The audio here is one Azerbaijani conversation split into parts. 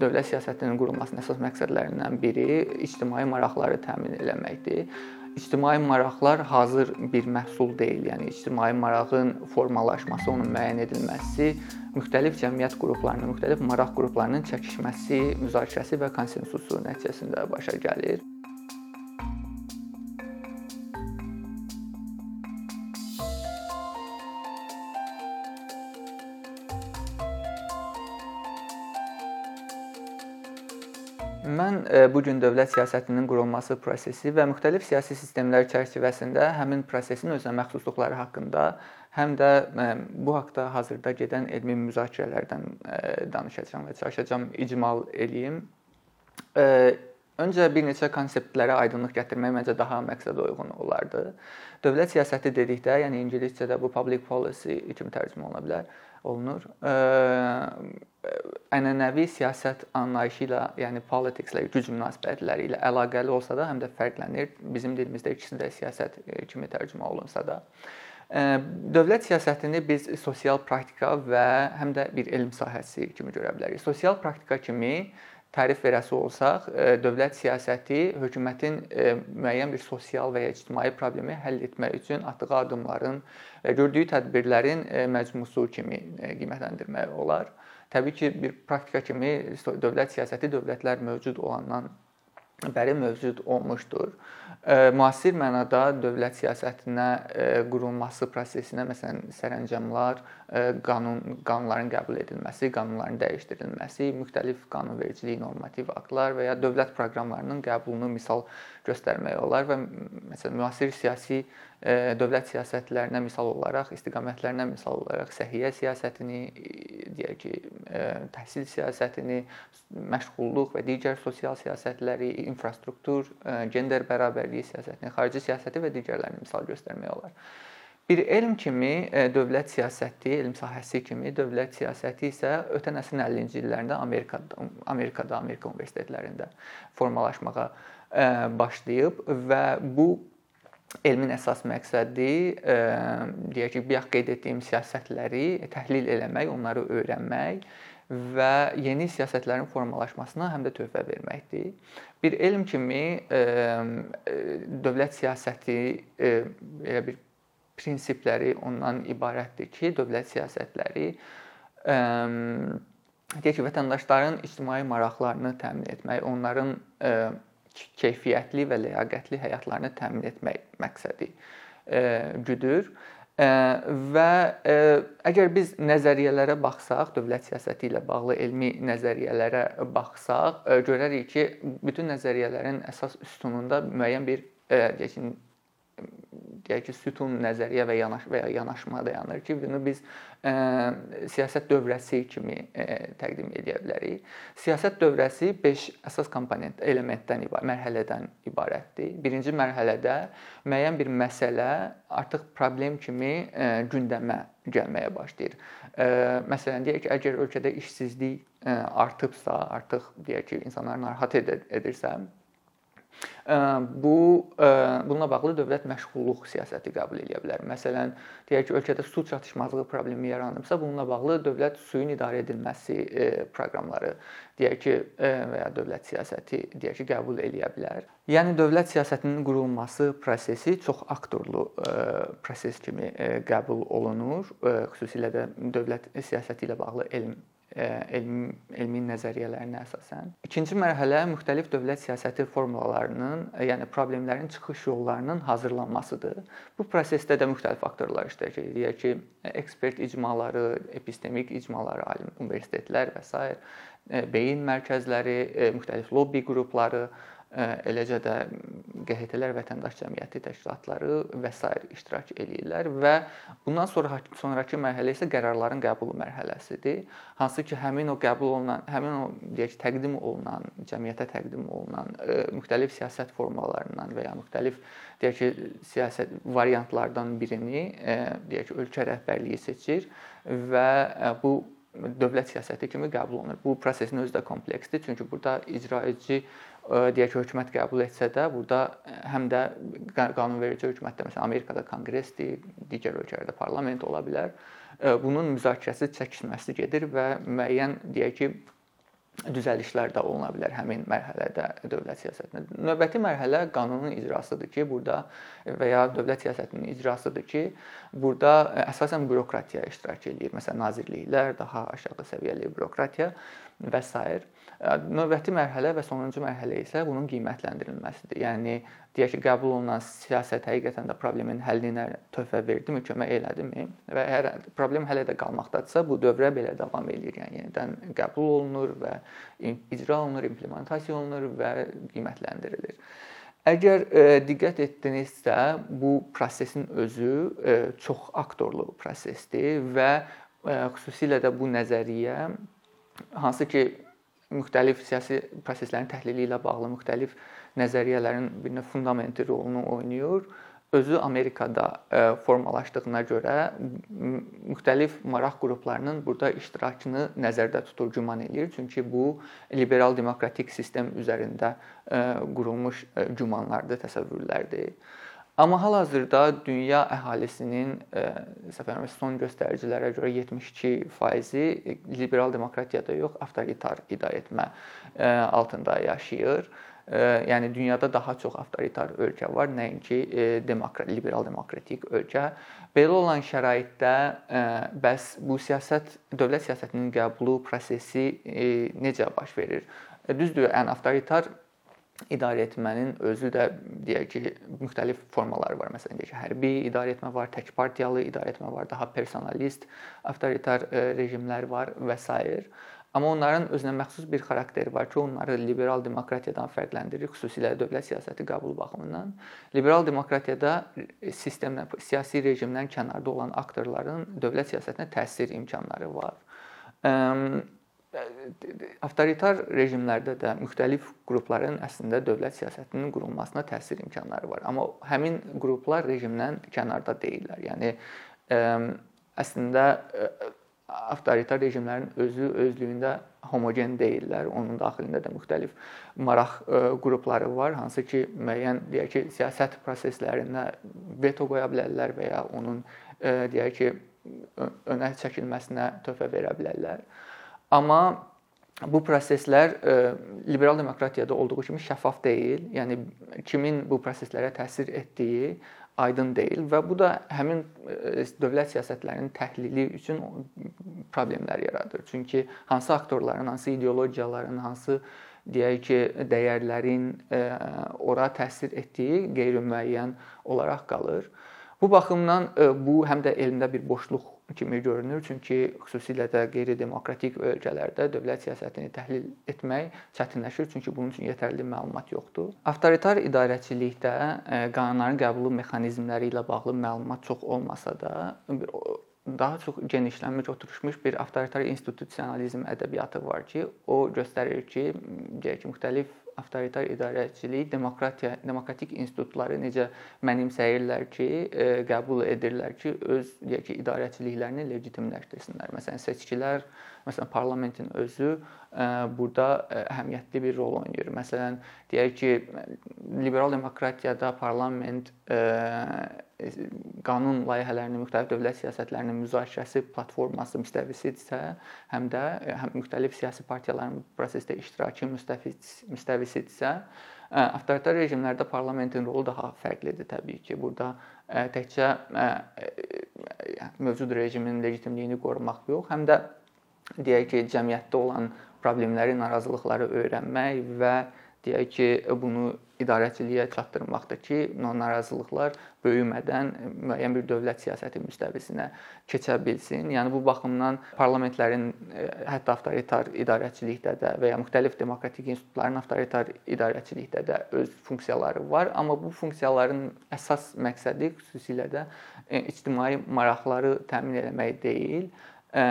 dövlət siyasətinin qurulmasının əsas məqsədlərindən biri ictimai maraqları təmin etməkdir. İctimai maraqlar hazır bir məhsul deyil. Yəni ictimai marağın formalaşması, onun müəyyən edilməsi müxtəlif cəmiyyət qruplarının, müxtəlif maraq qruplarının çəkişməsi, müzakirəsi və konsensusu nəticəsində başa gəlir. Mən e, bu gün dövlət siyasətinin qurulması prosesi və müxtəlif siyasi sistemlər çərçivəsində həmin prosesin özünə məxsusluqları haqqında, həm də e, bu haqqda hazırda gedən elmi müzakirələrdən e, danışacağam və çalışacağam icmal eləyim. Öncə bir neçə konseptlərə aydınlıq gətirmək məncə daha məqsədə uyğun olardı. Dövlət siyasəti dedikdə, yəni ingiliscədə bu public policy kimi tərcümə oluna bilər olunur. Ənənəvi siyasət anlayışı ilə, yəni politicslə, güc münasibətləri ilə əlaqəli olsa da, həm də fərqlənir. Bizim dilimizdə ikisi də siyasət kimi tərcümə olunsa da. Dövlət siyasətini biz sosial praktika və həm də bir elm sahəsi kimi görə bilərik. Sosial praktika kimi tərif verəsi olsaq, dövlət siyasəti hökumətin müəyyən bir sosial və ya ictimai problemi həll etmək üçün atdığı addımların və gördüyü tədbirlərin məcmusu kimi qiymətləndirmək olar. Təbii ki, bir praktika kimi dövlət siyasəti dövlətlər mövcud olandan bəri mövcud olmuşdur. Müasir mənada dövlət siyasətinə qurulması prosesinə məsələn sərəncamlar, qanun qanunların qəbul edilməsi, qanunların dəyişdirilməsi, müxtəlif qanunvericilik normativ aktlar və ya dövlət proqramlarının qəbulunu misal göstərmək olar və məsələn müasir siyasi dövlət siyasətlərinə misal olaraq, istiqamətlərinə misal olaraq səhiyyə siyasətini, deyək ki, təhsil siyasətini, məşğulluq və digər sosial siyasətləri, infrastruktur, gender bərabərliyi siyasətini, xarici siyasəti və digərlərini misal göstərmək olar. Bir elm kimi dövlət siyasəti, elm sahəsi kimi dövlət siyasəti isə ötən əsrin 50-ci illərində Amerikada, Amerikada, Amerika universitetlərində formalaşmağa başlayıb və bu elmin əsas məqsədi e, deyək ki, bayaq qeyd etdiyim siyasətləri təhlil eləmək, onları öyrənmək və yeni siyasətlərin formalaşmasına həm də töhfə verməkdir. Bir elm kimi e, dövlət siyasəti e, belə bir prinsipləri ondan ibarətdir ki, dövlət siyasətləri deyək ki, vətəndaşların ictimai maraqlarını təmin etmək, onların keyfiyyətli və ləyaqətli həyatlarını təmin etmək məqsədi e, güdür. E, və e, əgər biz nəzəriyyələrə baxsaq, dövlət siyasəti ilə bağlı elmi nəzəriyyələrə baxsaq, görərik ki, bütün nəzəriyyələrin əsas üstünündə müəyyən bir deyək ki, deyək ki, sütun nəzəriyyə və yanaş və ya yanaşma dayanır ki, bunu biz ə, siyasət dövrəsi kimi ə, təqdim edə bilərik. Siyasət dövrəsi 5 əsas komponent, elementdən ibarət, mərhələdən ibarətdir. Birinci mərhələdə müəyyən bir məsələ artıq problem kimi ə, gündəmə gəlməyə başlayır. Ə, məsələn, deyək ki, əgər ölkədə işsizlik ə, artıbsa, artıq deyək ki, insanları narahat edirsə, Bu bununla bağlı dövlət məşğulluq siyasəti qəbul edə bilər. Məsələn, deyək ki, ölkədə su çatışmazlığı problemi yaranıbsa, bununla bağlı dövlət suyun idarə edilməsi proqramları deyək ki, və ya dövlət siyasəti deyək ki, qəbul edə bilər. Yəni dövlət siyasətinin qurulması prosesi çox aktorlu proses kimi qəbul olunur. Xüsusilə də dövlət siyasəti ilə bağlı elm elmi elmi nəzəriyyələrinə əsasən. İkinci mərhələ müxtəlif dövlət siyasəti formulalarının, yəni problemlərin çıxış yollarının hazırlanmasıdır. Bu prosesdə də müxtəlif faktorlar iştirak edir. Deyək ki, ekspert icmaları, epistemik icmaları, alim universitetlər və s. beyin mərkəzləri, müxtəlif lobbi qrupları, eləcə də QHT-lər, vətəndaş cəmiyyəti təşkilatları və s. iştirak eləyirlər və bundan sonra sonrakı mərhələ isə qərarların qəbulu mərhələsidir. Hansı ki, həmin o qəbul olunan, həmin o deyək təqdim olunan, cəmiyyətə təqdim olunan müxtəlif siyasət formalarından və ya müxtəlif deyək ki, siyasət variantlardan birini deyək ölkə rəhbərliyi seçir və bu dövlət siyasəti kimi qəbul olunur. Bu prosesin özü də kompleksdir, çünki burada icra edici deyək ki, hökumət qəbul etsə də, burada həm də qanunverici hökumətdə, məsələn, Amerikada konqresdir, digər ölkələrdə parlament ola bilər. Bunun müzakirəsi, çəkişməsi gedir və müəyyən deyək ki, düzəlişlər də oluna bilər həmin mərhələdə dövlət siyasətində. Növbəti mərhələ qanunun icrasıdır ki, burada və ya dövlət siyasətinin icrasıdır ki, burada əsasən bürokratiya iştirak eləyir. Məsələn, nazirliklər, daha aşağı səviyyəli bürokratiya və s. Növbəti mərhələ və sonuncu mərhələ isə bunun qiymətləndirilməsidir. Yəni deyək ki, qəbul olunan siyasət həqiqətən də problemin həllinə töhfə verdimi, kömək elədimi və əgər problem hələ də qalmaqdadısa, bu dövrə belə davam eləyir. Yəni yenidən qəbul olunur və icra olunur, implementasiya olunur və qiymətləndirilir. Əgər e, diqqət etdinizsə, bu prosesin özü e, çox aktorlu prosesdir və e, xüsusilə də bu nəzəriyyə hansı ki müxtəlif siyasi proseslərin təhlili ilə bağlı müxtəlif nəzəriyyələrin bir növ fundamenti rolunu oynayır. Özü Amerikada e, formalaşdığına görə müxtəlif maraq qruplarının burada iştirakını nəzərdə tutur, güman eləyir. Çünki bu liberal demokratik sistem üzərində e, qurulmuş e, gümanlardır, təsəvvürlərdir. Amma hal-hazırda dünya əhalisinin səfərimə son göstəricilərə görə 72%-i liberal demokratiyada yox, avtoritar idarəetmə altında yaşayır. E, yəni dünyada daha çox avtoritar ölkə var, nəinki demokrat, liberal demokratik ölkə. Belə olan şəraitdə bəs bu siyasət, dövlət siyasətinin qəbulu prosesi necə baş verir? Düzdür, ən avtoritar idarəetmənin özü də deyək ki, müxtəlif formaları var. Məsələn, deyək ki, hərbi idarəetmə var, tək partiyalı idarəetmə var, daha personalist, avtoritar e, rejimlər var və s. Amma onların özünə məxsus bir xarakteri var ki, onları liberal demokratiyadan fərqləndirir, xüsusilə dövlət siyasəti qəbulu baxımından. Liberal demokratiyada sistemdən, siyasi rejimdən kənarda olan aktorların dövlət siyasətinə təsir imkanları var avtoritar rejimlərdə də müxtəlif qrupların əslində dövlət siyasətinin qurulmasına təsir imkanları var. Amma həmin qruplar rejimdən kənarda deyillər. Yəni əslində avtoritar rejimlərin özü özlüyündə homogen deyillər. Onun daxilində də müxtəlif maraq qrupları var, hansı ki, müəyyən deyək ki, siyasət proseslərində veto qoya bilərlər və ya onun deyək ki, önə çəkilməsinə töhfə verə bilərlər. Amma bu proseslər e, liberal demokratiyada olduğu kimi şəffaf deyil. Yəni kimin bu proseslərə təsir etdiyi aydın deyil və bu da həmin e, dövlət siyasətlərinin təhlili üçün problemlər yaradır. Çünki hansı aktorların, hansı ideologiyaların, hansı deyək ki, dəyərlərin e, ora təsir etdiyi qeyri-müəyyən olaraq qalır. Bu baxımdan bu həm də elmdə bir boşluq kimi görünür. Çünki xüsusilə də qeyri-demokratik ölkələrdə dövlət siyasətini təhlil etmək çətinləşir, çünki bunun üçün yetərli məlumat yoxdur. Avtoritar idarəçilikdə e, qanunların qəbulu mexanizmləri ilə bağlı məlumat çox olmasa da, daha çox genişlənmiş, oturmuş bir avtoritar institusionalizm ədəbiyyatı var ki, o göstərir ki, deyək ki, müxtəlif avtoritar idarəçilik, demokratiya, demokratik institutları necə mənimsəyirlər ki, e, qəbul edirlər ki, öz deyək ki, idarəçiliklərini legitimləşdirsinlər. Məsələn, seçkilər, məsələn, parlamentin özü e, burada e, əhəmiyyətli bir rol oynayır. Məsələn, deyək ki, liberal demokratiyada parlament qanun layihələrinin, müxtəlif dövlət siyasətlərinin müzakirəsi platforması müstəvisidirsə, həm də həm müxtəlif siyasi partiyaların prosesdə iştirakı müstəvis müstəvisidirsə, avtoritar rejimlərdə parlamentin rolu daha fərqlidir təbii ki. Burada təkcə mövcud rejimin legitimliyini qorumaq yox, həm də deyək ki, cəmiyyətdə olan problemləri, narazılıqları öyrənmək və deyək ki, bunu idarəçiliyə çatdırmaqdır ki, narazılıqlar böyümədən müəyyən bir dövlət siyasəti müstəvisinə keçə bilsin. Yəni bu baxımdan parlamentlərin e, hətta avtoritar idarəçilikdə də və ya müxtəlif demokratik institutların avtoritar idarəçilikdə də öz funksiyaları var, amma bu funksiyaların əsas məqsədi xüsusilə də e, ictimai maraqları təmin etmək deyil, e,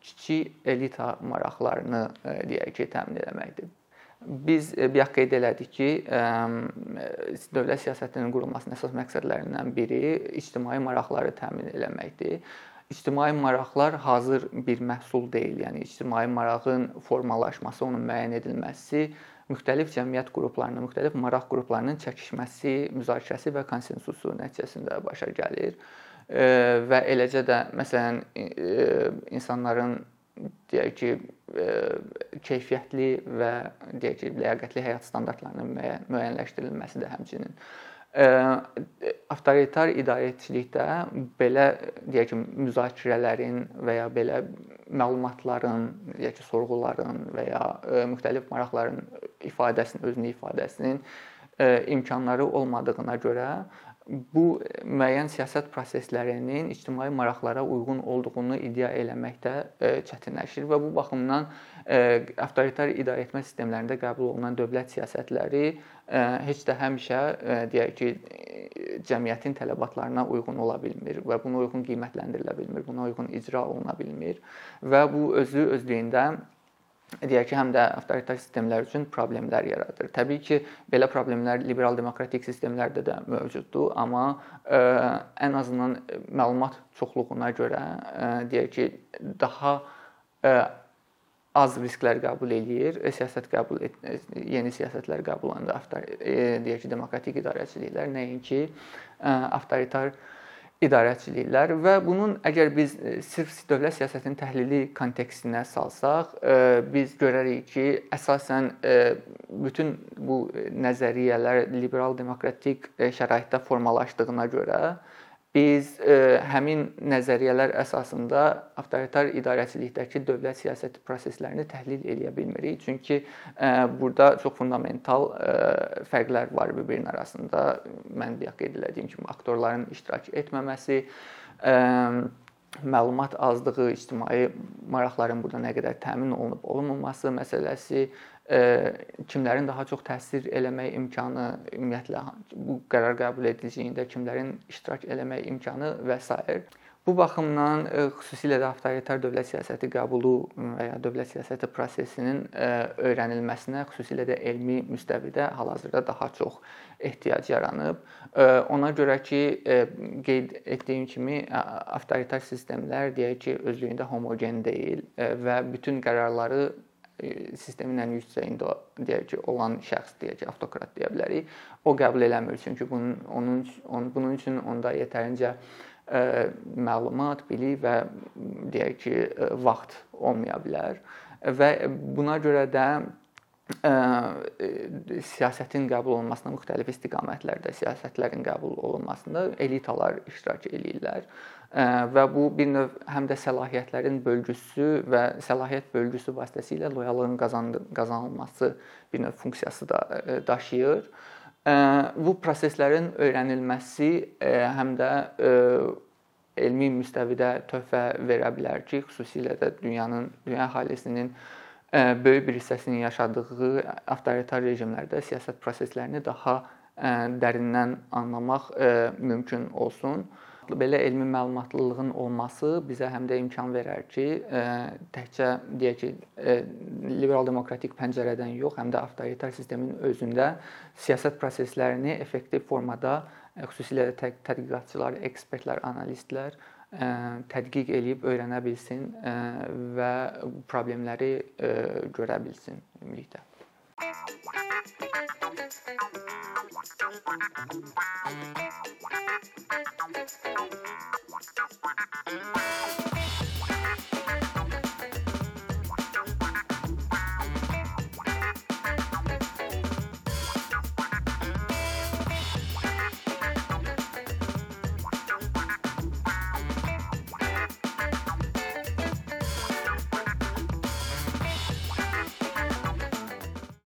kiçik elita maraqlarını deyək ki, təmin etməkdir. Biz e, bayaq qeyd elədik ki, dövlət siyasətinin qurulmasının əsas məqsədlərindən biri ictimai maraqları təmin etməkdir. İctimai maraqlar hazır bir məhsul deyil. Yəni ictimai marağın formalaşması, onun müəyyən edilməsi müxtəlif cəmiyyət qruplarının, müxtəlif maraq qruplarının çəkişməsi, müzakirəsi və konsensusu nəticəsində başa gəlir. Və eləcə də məsələn insanların deyək ki, keyfiyyətli və deyək ki, ləyaqətli həyat standartlarının müəyyənləşdirilməsi də həmçinin. Avtoritar idarəçilikdə belə deyək ki, müzakirələrin və ya belə məlumatların, deyək ki, sorğuların və ya müxtəlif maraqların ifadəsinin, özünü ifadəsinin imkanları olmadığına görə bu müəyyən siyasət proseslərinin ictimai maraqlara uyğun olduğunu iddia eləməkdə çətinləşir və bu baxımdan avtoritar idarəetmə sistemlərində qəbul olunan dövlət siyasətləri heç də həmişə deyək ki, cəmiyyətin tələbatlarına uyğun ola bilmir və buna uyğun qiymətləndirilə bilmir, buna uyğun icra oluna bilmir və bu özü özlüyündə deyək ki, həm də avtoritar sistemlər üçün problemlər yaradır. Təbii ki, belə problemlər liberal demokratik sistemlərdə də mövcuddur, amma ə, ən azından məlumat çoxluğuna görə ə, deyək ki, daha ə, az risklər qəbul eləyir, siyasət qəbul et, yeni siyasətlər qəbul edəndə avtor deyək ki, demokratik idarəçiliklər nəinki avtoritar idarəçiliklər və bunun əgər biz e, sırf dövlət siyasətinin təhlili kontekstinə salsaq, e, biz görərik ki, əsasən e, bütün bu nəzəriyyələr liberal demokratik şəraitdə formalaşdığına görə biz e, həmin nəzəriyyələr əsasında avtoritar idarəçilikdəki dövlət siyasəti proseslərini təhlil edə bilmirik. Çünki e, burada çox fundamental e, fərqlər var bir-birinin arasında. Mən bayaq qeyd etdiyim kimi aktorların iştirak etməməsi, ə, məlumat azlığı, ictimai maraqların burada nə qədər təmin olunub olunmaması məsələsi, kimlərin daha çox təsir eləmək imkanı, ümumiyyətlə bu qərar qəbul ediciliyində kimlərin iştirak eləmək imkanı və s. Bu baxımdan xüsusilə də avtoritar dövlət siyasəti qəbulu və ya dövlət siyasəti prosesinin öyrənilməsinə, xüsusilə də elmi müstəvidə hal-hazırda daha çox ehtiyac yaranıb. Ona görə ki, qeyd etdiyim kimi avtoritar sistemlər deyək ki, özlüyündə homogen deyil və bütün qərarları sistemin ən yüksəyində deyək ki, olan şəxs deyək ki, avtokrat deyə bilərik. O qəbul eləmir çünki bunun onun, onun bunun üçün onda yetərincə ə, məlumat, bilik və deyək ki, ə, vaxt olmaya bilər və buna görə də ə, siyasətin qəbul olunmasına müxtəlif istiqamətlərdə siyasətlərin qəbul olunmasında elitalar iştirak eləyirlər və bu bir növ həm də səlahiyyətlərin bölgüsü və səlahiyyət bölgüsü vasitəsilə loyallığın qazanılması bir növ funksiyası da daşıyır. Bu proseslərin öyrənilməsi həm də elmi müstəvidə töhfə verə bilər ki, xüsusilə də dünyanın dünya əhalisinin böyük bir hissəsinin yaşadığı avtoritar rejimlərdə siyasət proseslərini daha dərindən anlamaq mümkün olsun. Belə elmi məlumatlılığın olması bizə həm də imkan verər ki, təkcə deyək ki, liberal demokratik pəncərədən yox, həm də avtoritar sistemin özündə siyasət proseslərini effektiv formada xüsusilə də tədqiqatçılar, ekspertlər, analistlər tədqiq eləyib öyrənə bilsin və problemləri görə bilsin ümumilikdə.